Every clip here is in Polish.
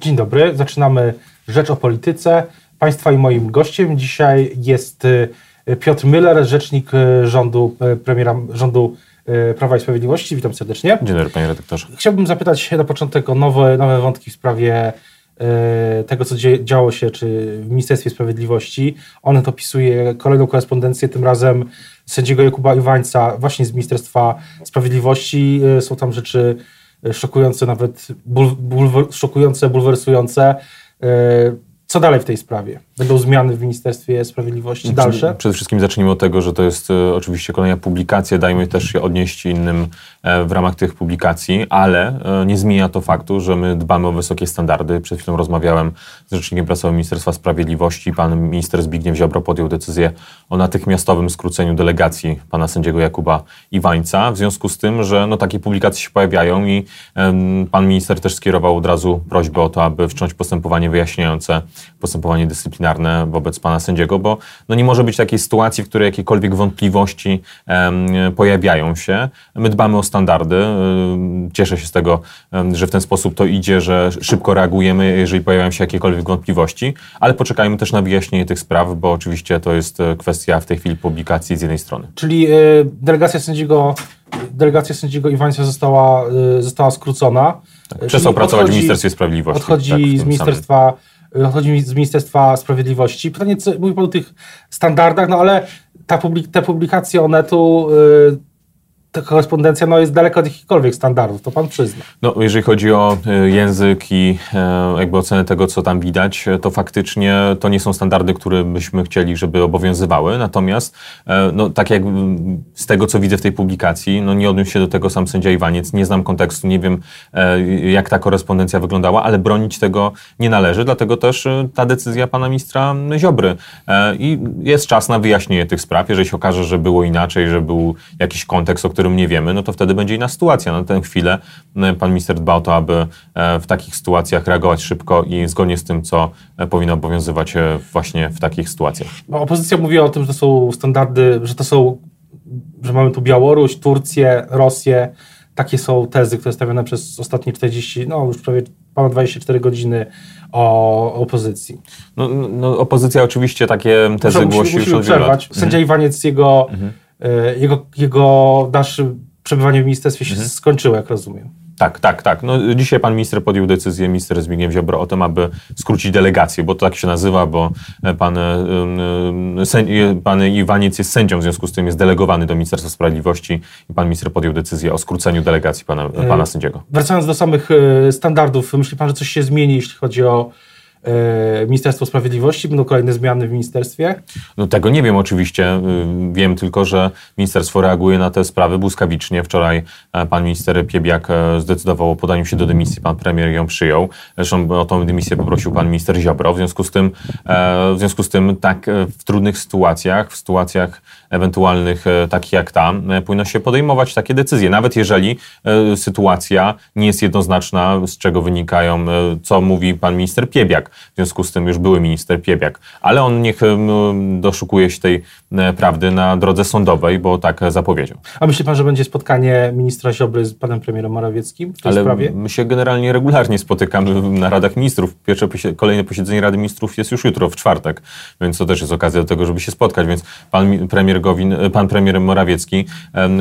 Dzień dobry, zaczynamy Rzecz o Polityce. Państwa i moim gościem dzisiaj jest y, Piotr Müller, rzecznik y, rządu, y, premiera rządu Prawa i Sprawiedliwości. Witam serdecznie. Dzień dobry, panie redaktorze. Chciałbym zapytać na początek o nowe, nowe wątki w sprawie tego, co działo się czy w Ministerstwie Sprawiedliwości. Onet opisuje kolejną korespondencję, tym razem sędziego Jakuba Iwańca właśnie z Ministerstwa Sprawiedliwości. Są tam rzeczy szokujące, nawet szokujące, bulwersujące. Co dalej w tej sprawie? Będą zmiany w Ministerstwie Sprawiedliwości dalsze? Przede wszystkim zacznijmy od tego, że to jest e, oczywiście kolejna publikacja, dajmy też się odnieść innym e, w ramach tych publikacji, ale e, nie zmienia to faktu, że my dbamy o wysokie standardy. Przed chwilą rozmawiałem z rzecznikiem prasowym Ministerstwa Sprawiedliwości. Pan minister Zbigniew Ziobro podjął decyzję o natychmiastowym skróceniu delegacji pana sędziego Jakuba Iwańca. W związku z tym, że no, takie publikacje się pojawiają i pan minister też skierował od razu prośbę o to, aby wszcząć postępowanie wyjaśniające, postępowanie dyscyplinarne wobec pana sędziego, bo no nie może być takiej sytuacji, w której jakiekolwiek wątpliwości pojawiają się. My dbamy o standardy. Cieszę się z tego, że w ten sposób to idzie, że szybko reagujemy, jeżeli pojawiają się jakiekolwiek wątpliwości, ale poczekajmy też na wyjaśnienie tych spraw, bo oczywiście to jest e, kwestia w tej chwili publikacji z jednej strony. Czyli e, delegacja sędziego delegacja sędziego Iwańca została, e, została skrócona. Tak, przestał pracować odchodzi, w Ministerstwie Sprawiedliwości. Odchodzi tak, z Ministerstwa samym chodzi z Ministerstwa Sprawiedliwości. Pytanie, co, mówi Pan o tych standardach, no ale ta publik, te publikacje Onetu y, ta korespondencja no, jest daleko od jakichkolwiek standardów, to pan przyzna. No, jeżeli chodzi o e, język i e, jakby ocenę tego, co tam widać, e, to faktycznie to nie są standardy, które byśmy chcieli, żeby obowiązywały. Natomiast, no, tak jak z tego, co widzę w tej publikacji, no, nie odniósł się do tego sam sędzia Iwaniec, nie znam kontekstu, nie wiem, jak ta korespondencja wyglądała, ale bronić tego nie należy, dlatego też ta decyzja pana ministra Ziobry. I jest czas na wyjaśnienie tych spraw. Jeżeli się okaże, że było inaczej, że był jakiś kontekst, o którym którym nie wiemy, no to wtedy będzie inna sytuacja. Na tę chwilę e, pan minister dba o to, aby e, w takich sytuacjach reagować szybko i zgodnie z tym, co e, powinno obowiązywać właśnie w takich sytuacjach. No, opozycja mówi o tym, że to są standardy, że to są, że mamy tu Białoruś, Turcję, Rosję. Takie są tezy, które stawiane przez ostatnie 40, no już prawie ponad 24 godziny o opozycji. No, no opozycja oczywiście takie tezy Proszę, głosi musimy, już od wielu lat. Sędzia mhm. Iwaniec jego mhm jego, jego dalsze przebywanie w ministerstwie się mhm. skończyło, jak rozumiem. Tak, tak, tak. No, dzisiaj pan minister podjął decyzję, minister Zbigniew Ziobro, o tym, aby skrócić delegację, bo to tak się nazywa, bo pan, pan Iwaniec jest sędzią, w związku z tym jest delegowany do Ministerstwa Sprawiedliwości i pan minister podjął decyzję o skróceniu delegacji pana, e, pana sędziego. Wracając do samych e, standardów, myśli pan, że coś się zmieni, jeśli chodzi o E, Ministerstwo Sprawiedliwości? Będą kolejne zmiany w ministerstwie? No tego nie wiem oczywiście. Y, wiem tylko, że ministerstwo reaguje na te sprawy błyskawicznie. Wczoraj e, pan minister Piebiak e, zdecydował o podaniu się do dymisji. Pan premier ją przyjął. Zresztą o tą dymisję poprosił pan minister Ziobro. W związku z tym, w związku z tym tak w trudnych sytuacjach, w sytuacjach ewentualnych takich jak ta, powinno się podejmować takie decyzje. Nawet jeżeli sytuacja nie jest jednoznaczna, z czego wynikają, co mówi pan minister Piebiak w związku z tym już były minister Piebiak. Ale on niech doszukuje się tej e, prawdy na drodze sądowej, bo tak zapowiedział. A myśli pan, że będzie spotkanie ministra Ziobry z panem premierem Morawieckim w tej Ale sprawie? my się generalnie regularnie spotykamy na Radach Ministrów. Pierwsze kolejne posiedzenie Rady Ministrów jest już jutro, w czwartek, więc to też jest okazja do tego, żeby się spotkać. Więc pan premier Gowin, pan premier Morawiecki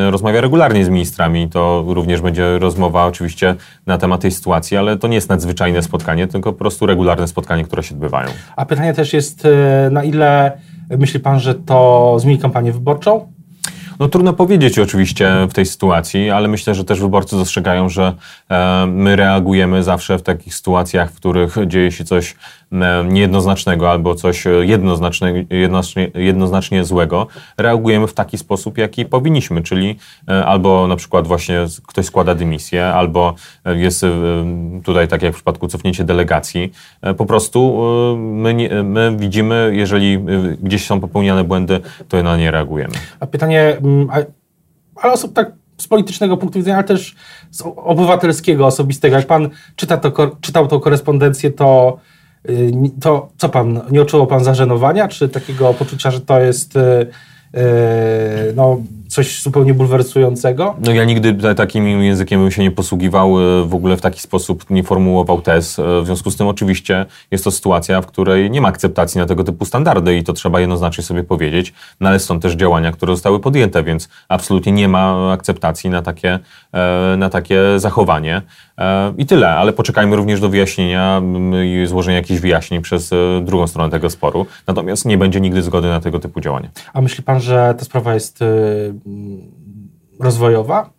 rozmawia regularnie z ministrami. To również będzie rozmowa oczywiście na temat tej sytuacji, ale to nie jest nadzwyczajne spotkanie, tylko po prostu regularne spotkanie które się odbywają. A pytanie też jest, e, na ile myśli Pan, że to zmieni kampanię wyborczą? No trudno powiedzieć oczywiście w tej sytuacji, ale myślę, że też wyborcy dostrzegają, że e, my reagujemy zawsze w takich sytuacjach, w których dzieje się coś niejednoznacznego albo coś jednoznacznie, jednoznacznie, jednoznacznie złego. Reagujemy w taki sposób, jaki powinniśmy, czyli e, albo na przykład właśnie ktoś składa dymisję, albo jest tutaj, tak jak w przypadku cofnięcia delegacji, po prostu my, my widzimy, jeżeli gdzieś są popełniane błędy, to na nie reagujemy. A pytanie Mm, ale osób tak z politycznego punktu widzenia, ale też z obywatelskiego, osobistego. Jak pan czyta to, czytał tą korespondencję, to, to co pan, nie odczuwał pan zażenowania, czy takiego poczucia, że to jest y, y, no, coś zupełnie bulwersującego? No ja nigdy takim językiem bym się nie posługiwał, e, w ogóle w taki sposób nie formułował tez. E, w związku z tym oczywiście jest to sytuacja, w której nie ma akceptacji na tego typu standardy i to trzeba jednoznacznie sobie powiedzieć, no ale są też działania, które zostały podjęte, więc absolutnie nie ma akceptacji na takie, e, na takie zachowanie. I tyle, ale poczekajmy również do wyjaśnienia i złożenia jakichś wyjaśnień przez drugą stronę tego sporu. Natomiast nie będzie nigdy zgody na tego typu działania. A myśli pan, że ta sprawa jest rozwojowa?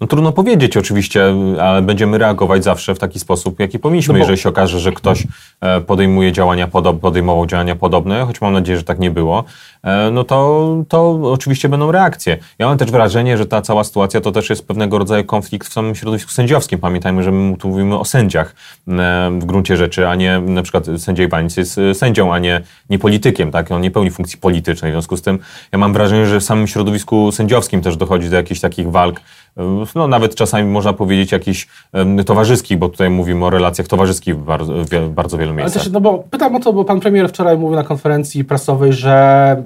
No trudno powiedzieć oczywiście, ale będziemy reagować zawsze w taki sposób, jaki powinniśmy. No bo... Jeżeli się okaże, że ktoś e, podejmuje działania podobne, podejmował działania podobne, choć mam nadzieję, że tak nie było, e, no to, to oczywiście będą reakcje. Ja mam też wrażenie, że ta cała sytuacja to też jest pewnego rodzaju konflikt w samym środowisku sędziowskim. Pamiętajmy, że my tu mówimy o sędziach e, w gruncie rzeczy, a nie na przykład sędzia Iwanic jest sędzią, a nie, nie politykiem, tak? On nie pełni funkcji politycznej. W związku z tym ja mam wrażenie, że w samym środowisku sędziowskim też dochodzi do jakichś takich walk no nawet czasami można powiedzieć jakichś towarzyskich, bo tutaj mówimy o relacjach towarzyskich w bardzo, w bardzo wielu miejscach. Też, no bo pytam o to, bo pan premier wczoraj mówił na konferencji prasowej, że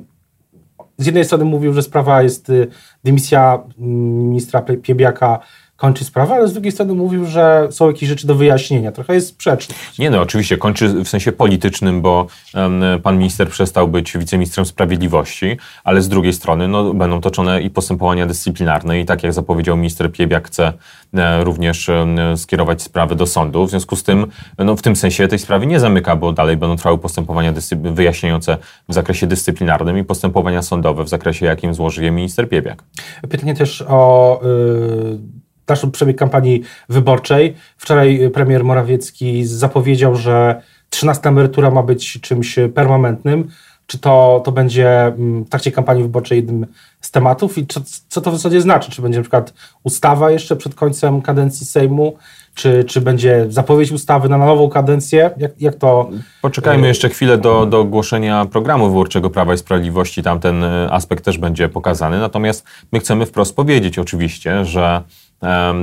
z jednej strony mówił, że sprawa jest y, dymisja mm, ministra Piebiaka kończy sprawę, ale z drugiej strony mówił, że są jakieś rzeczy do wyjaśnienia. Trochę jest sprzeczne. Nie no, oczywiście kończy w sensie politycznym, bo um, pan minister przestał być wiceministrem sprawiedliwości, ale z drugiej strony no, będą toczone i postępowania dyscyplinarne i tak jak zapowiedział minister Piebiak chce e, również e, skierować sprawy do sądu. W związku z tym no, w tym sensie tej sprawy nie zamyka, bo dalej będą trwały postępowania wyjaśniające w zakresie dyscyplinarnym i postępowania sądowe w zakresie, jakim złoży je minister Piebiak. Pytanie też o... Yy dalszy przebieg kampanii wyborczej. Wczoraj premier Morawiecki zapowiedział, że 13 emerytura ma być czymś permanentnym. Czy to, to będzie mm, w trakcie kampanii wyborczej jednym z tematów i co, co to w zasadzie znaczy? Czy będzie na przykład ustawa jeszcze przed końcem kadencji Sejmu? Czy, czy będzie zapowiedź ustawy na nową kadencję? Jak, jak to... Poczekajmy jeszcze chwilę do, do ogłoszenia programu wyborczego Prawa i Sprawiedliwości. Tam ten e, aspekt też będzie pokazany. Natomiast my chcemy wprost powiedzieć oczywiście, że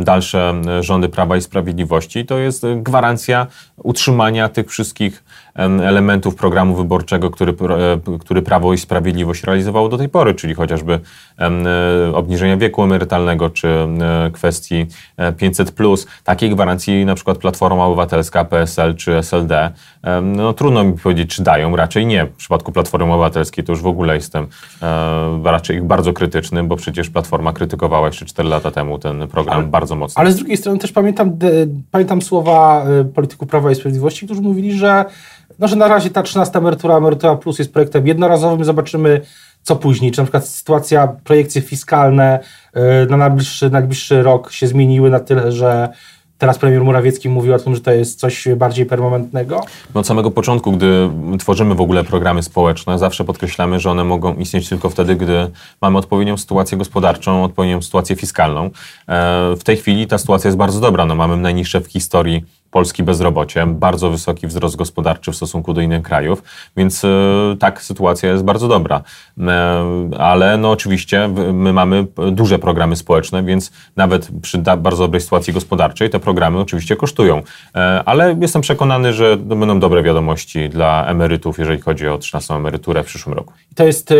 dalsze rządy Prawa i Sprawiedliwości, to jest gwarancja utrzymania tych wszystkich elementów programu wyborczego, który, e, który Prawo i Sprawiedliwość realizowało do tej pory, czyli chociażby e, obniżenia wieku emerytalnego, czy e, kwestii 500. Takiej gwarancji na przykład Platforma Obywatelska, PSL czy SLD, no trudno mi powiedzieć, czy dają, raczej nie. W przypadku Platformy Obywatelskiej to już w ogóle jestem raczej ich bardzo krytyczny, bo przecież Platforma krytykowała jeszcze 4 lata temu ten program ale, bardzo mocno. Ale z drugiej strony też pamiętam, pamiętam słowa polityków Prawa i Sprawiedliwości, którzy mówili, że no, że na razie ta 13 emerytura, emerytura plus jest projektem jednorazowym, zobaczymy co później. Czy na przykład sytuacja, projekcje fiskalne y, na najbliższy, najbliższy rok się zmieniły na tyle, że Teraz premier Morawiecki mówił o tym, że to jest coś bardziej permanentnego. No, od samego początku, gdy tworzymy w ogóle programy społeczne, zawsze podkreślamy, że one mogą istnieć tylko wtedy, gdy mamy odpowiednią sytuację gospodarczą, odpowiednią sytuację fiskalną. E, w tej chwili ta sytuacja jest bardzo dobra. No, mamy najniższe w historii Polski bezrobocie, bardzo wysoki wzrost gospodarczy w stosunku do innych krajów, więc e, tak, sytuacja jest bardzo dobra. E, ale no oczywiście my mamy duże programy społeczne, więc nawet przy bardzo dobrej sytuacji gospodarczej te programy oczywiście kosztują. E, ale jestem przekonany, że będą dobre wiadomości dla emerytów, jeżeli chodzi o 13 emeryturę w przyszłym roku. To jest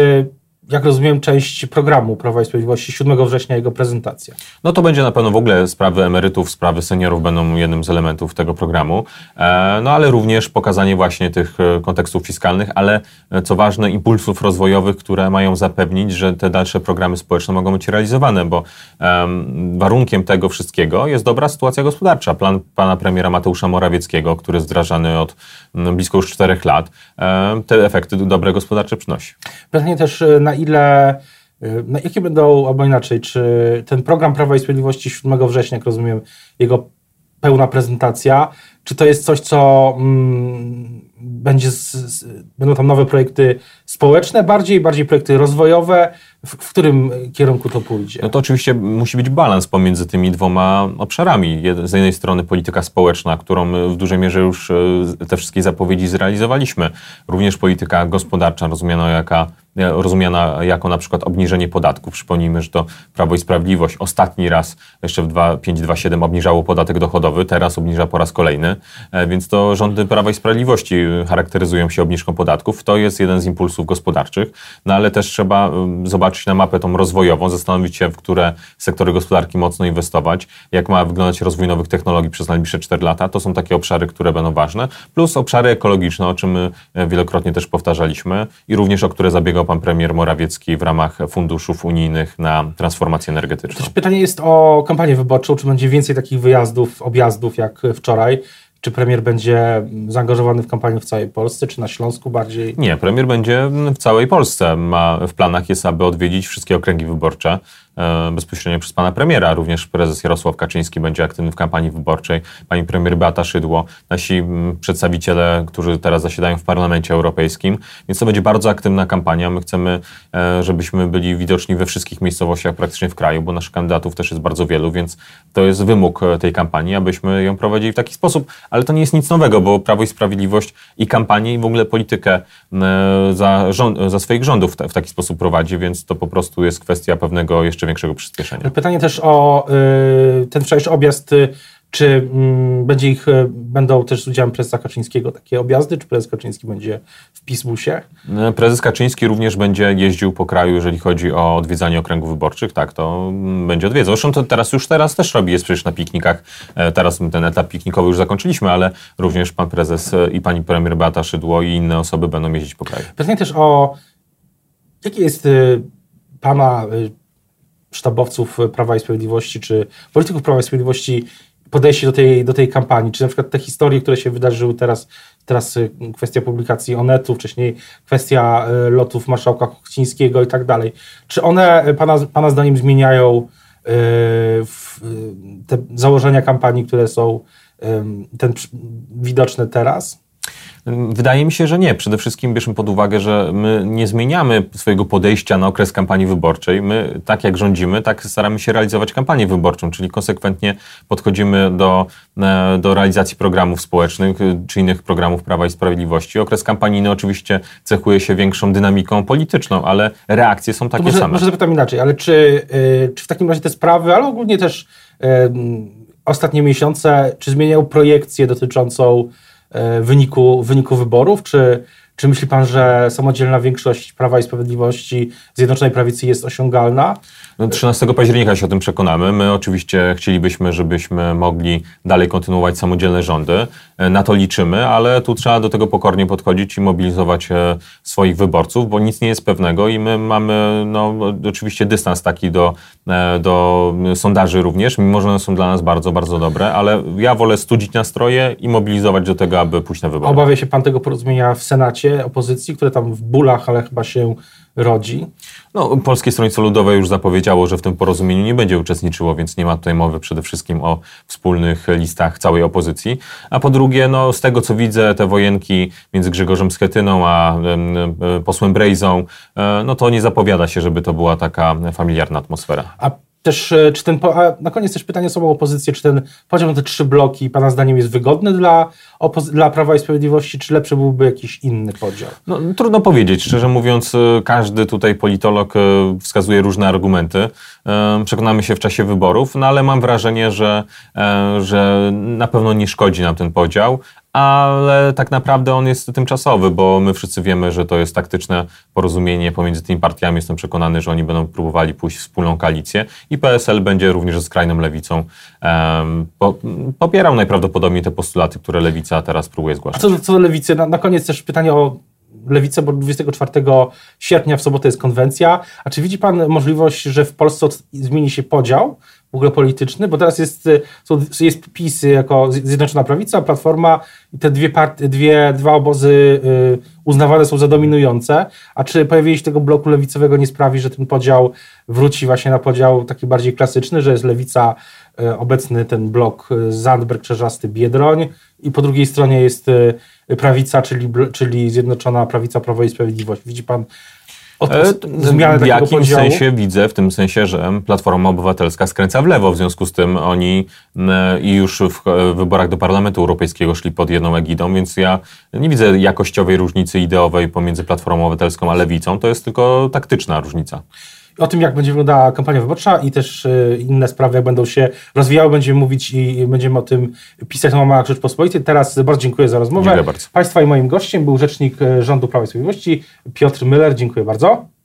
jak rozumiem, część programu Prawa i Sprawiedliwości 7 września jego prezentacja. No to będzie na pewno w ogóle sprawy emerytów, sprawy seniorów będą jednym z elementów tego programu, e, no ale również pokazanie właśnie tych e, kontekstów fiskalnych, ale e, co ważne impulsów rozwojowych, które mają zapewnić, że te dalsze programy społeczne mogą być realizowane, bo warunkiem tego wszystkiego jest dobra sytuacja gospodarcza. Plan pana premiera Mateusza Morawieckiego, który jest wdrażany od blisko już czterech lat, te efekty dobre gospodarcze przynosi. Pytanie też na ile, y, no jakie będą, albo inaczej, czy ten program Prawa i Sprawiedliwości 7 września, jak rozumiem, jego pełna prezentacja, czy to jest coś, co mm, będzie z, z, będą tam nowe projekty społeczne, bardziej, bardziej projekty rozwojowe, w, w, którym kierunku to pójdzie? No to oczywiście musi być balans pomiędzy tymi dwoma obszarami. Z jednej strony polityka społeczna, którą w dużej mierze już e, te wszystkie zapowiedzi zrealizowaliśmy. Również polityka gospodarcza, rozumiana jaka rozumiana jako na przykład obniżenie podatków. Przypomnijmy, że to Prawo i Sprawiedliwość ostatni raz jeszcze w 527 obniżało podatek dochodowy, teraz obniża po raz kolejny. E, więc to rządy Prawa i Sprawiedliwości charakteryzują się obniżką podatków. To jest jeden z impulsów gospodarczych, no ale też trzeba zobaczyć na mapę tą rozwojową, zastanowić się, w które sektory gospodarki mocno inwestować, jak ma wyglądać rozwój nowych technologii przez najbliższe 4 lata. To są takie obszary, które będą ważne, plus obszary ekologiczne, o czym wielokrotnie też powtarzaliśmy i również o które zabiegał pan premier Morawiecki w ramach funduszów unijnych na transformację energetyczną. Też pytanie jest o kampanię wyborczą, czy będzie więcej takich wyjazdów, objazdów jak wczoraj, czy premier będzie zaangażowany w kampanię w całej Polsce, czy na Śląsku bardziej? Nie, premier będzie w całej Polsce. Ma w planach jest, aby odwiedzić wszystkie okręgi wyborcze. E, bezpośrednio przez pana premiera. Również prezes Jarosław Kaczyński będzie aktywny w kampanii wyborczej, pani premier Beata Szydło, nasi przedstawiciele, którzy teraz zasiadają w Parlamencie Europejskim. Więc to będzie bardzo aktywna kampania. My chcemy, e, żebyśmy byli widoczni we wszystkich miejscowościach praktycznie w kraju, bo naszych kandydatów też jest bardzo wielu, więc to jest wymóg e, tej kampanii, abyśmy ją prowadzili w taki sposób. Ale to nie jest nic nowego, bo Prawo i Sprawiedliwość i kampanię i w ogóle politykę za, rząd, za swoich rządów w taki sposób prowadzi, więc to po prostu jest kwestia pewnego jeszcze większego przyspieszenia. Pytanie też o y, ten wczorajszy objazd. Y, czy mm, będzie ich, y, będą też z udziałem prezesa Kaczyńskiego takie objazdy, czy prezes Kaczyński będzie w Pisbusie? Prezes Kaczyński również będzie jeździł po kraju, jeżeli chodzi o odwiedzanie okręgów wyborczych, tak, to będzie odwiedzał. Zresztą to teraz już teraz też robi, jest przecież na piknikach. E, teraz ten etap piknikowy już zakończyliśmy, ale również pan prezes i pani premier Beata Szydło i inne osoby będą jeździć po kraju. Pytanie też o, jaki jest pana sztabowców Prawa i Sprawiedliwości, czy polityków Prawa i Sprawiedliwości podejście do tej, do tej kampanii, czy na przykład te historie, które się wydarzyły teraz, teraz y, kwestia publikacji Onetu, wcześniej kwestia y, lotów marszałka Kuchcińskiego i tak dalej. Czy one pana, pana zdaniem zmieniają y, te założenia kampanii, które są ten, widoczne teraz? Wydaje mi się, że nie. Przede wszystkim bierzmy pod uwagę, że my nie zmieniamy swojego podejścia na okres kampanii wyborczej. My, tak jak rządzimy, tak staramy się realizować kampanię wyborczą, czyli konsekwentnie podchodzimy do, e, do realizacji programów społecznych e, czy innych programów Prawa i Sprawiedliwości. Okres kampanijny oczywiście cechuje się większą dynamiką polityczną, ale reakcje są takie może, same. Może zapytam inaczej, ale czy, yy, czy w takim razie te sprawy, ale ogólnie też yy, ostatnie miesiące, czy zmieniają projekcję dotyczącą wyniku, wyniku wyborów? Czy, czy myśli pan, że samodzielna większość Prawa i Sprawiedliwości Zjednoczonej Prawicy jest osiągalna? 13 no, października się o tym przekonamy. My oczywiście chcielibyśmy, żebyśmy mogli dalej kontynuować samodzielne rządy. E, na to liczymy, ale tu trzeba do tego pokornie podchodzić i mobilizować e, swoich wyborców, bo nic nie jest pewnego i my mamy no, oczywiście dystans taki do, e, do sondaży również, mimo że one są dla nas bardzo, bardzo dobre, ale ja wolę studzić nastroje i mobilizować do tego, aby pójść na wybory. Obawia się pan tego porozumienia w Senacie opozycji, które tam w bólach, ale chyba się rodzi? No, Polskie Stronnictwo Ludowe już zapowiedziało, że w tym porozumieniu nie będzie uczestniczyło, więc nie ma tutaj mowy przede wszystkim o wspólnych listach całej opozycji. A po drugie, no, z tego co widzę, te wojenki między Grzegorzem Schetyną a e, posłem Brejzą, e, no to nie zapowiada się, żeby to była taka familiarna atmosfera. A też, e, czy ten, na koniec też pytanie o samą opozycję, czy ten podział na te trzy bloki Pana zdaniem jest wygodny dla, dla Prawa i Sprawiedliwości, czy lepszy byłby jakiś inny podział? No, trudno powiedzieć. Szczerze mówiąc, e, każdy tutaj politolog e, wskazuje różne argumenty. Przekonamy się w czasie wyborów, no ale mam wrażenie, że, że na pewno nie szkodzi nam ten podział, ale tak naprawdę on jest tymczasowy, bo my wszyscy wiemy, że to jest taktyczne porozumienie pomiędzy tymi partiami. Jestem przekonany, że oni będą próbowali pójść w wspólną koalicję i PSL będzie również ze skrajną lewicą um, po, popierał najprawdopodobniej te postulaty, które lewica teraz próbuje zgłaszać. A co, co do lewicy, na, na koniec też pytanie o lewicę, bo 24 sierpnia w sobotę jest konwencja. A czy widzi Pan możliwość, że w Polsce zmieni się podział w ogóle polityczny? Bo teraz jest, są, jest PiS jako Zjednoczona Prawica, Platforma i te dwie, partie, dwie dwa obozy y, uznawane są za dominujące. A czy pojawienie się tego bloku lewicowego nie sprawi, że ten podział wróci właśnie na podział taki bardziej klasyczny, że jest lewica y, obecny ten blok y, Zandberg, Czerzasty, Biedroń i po drugiej stronie jest prawica, czyli, czyli Zjednoczona Prawica, Prawo i Sprawiedliwość. Widzi pan zmianę W jakimś podziału? sensie widzę, w tym sensie, że Platforma Obywatelska skręca w lewo, w związku z tym oni i już w wyborach do Parlamentu Europejskiego szli pod jedną egidą, więc ja nie widzę jakościowej różnicy ideowej pomiędzy Platformą Obywatelską a Lewicą, to jest tylko taktyczna różnica. O tym, jak będzie wyglądała kampania wyborcza i też e, inne sprawy, jak będą się rozwijały, będziemy mówić i będziemy o tym pisać na łamach Rzeczpospolitej. Teraz bardzo dziękuję za rozmowę. Dziękuję bardzo. Państwa i moim gościem był rzecznik e, rządu Prawa i Sprawiedliwości Piotr Müller. Dziękuję bardzo.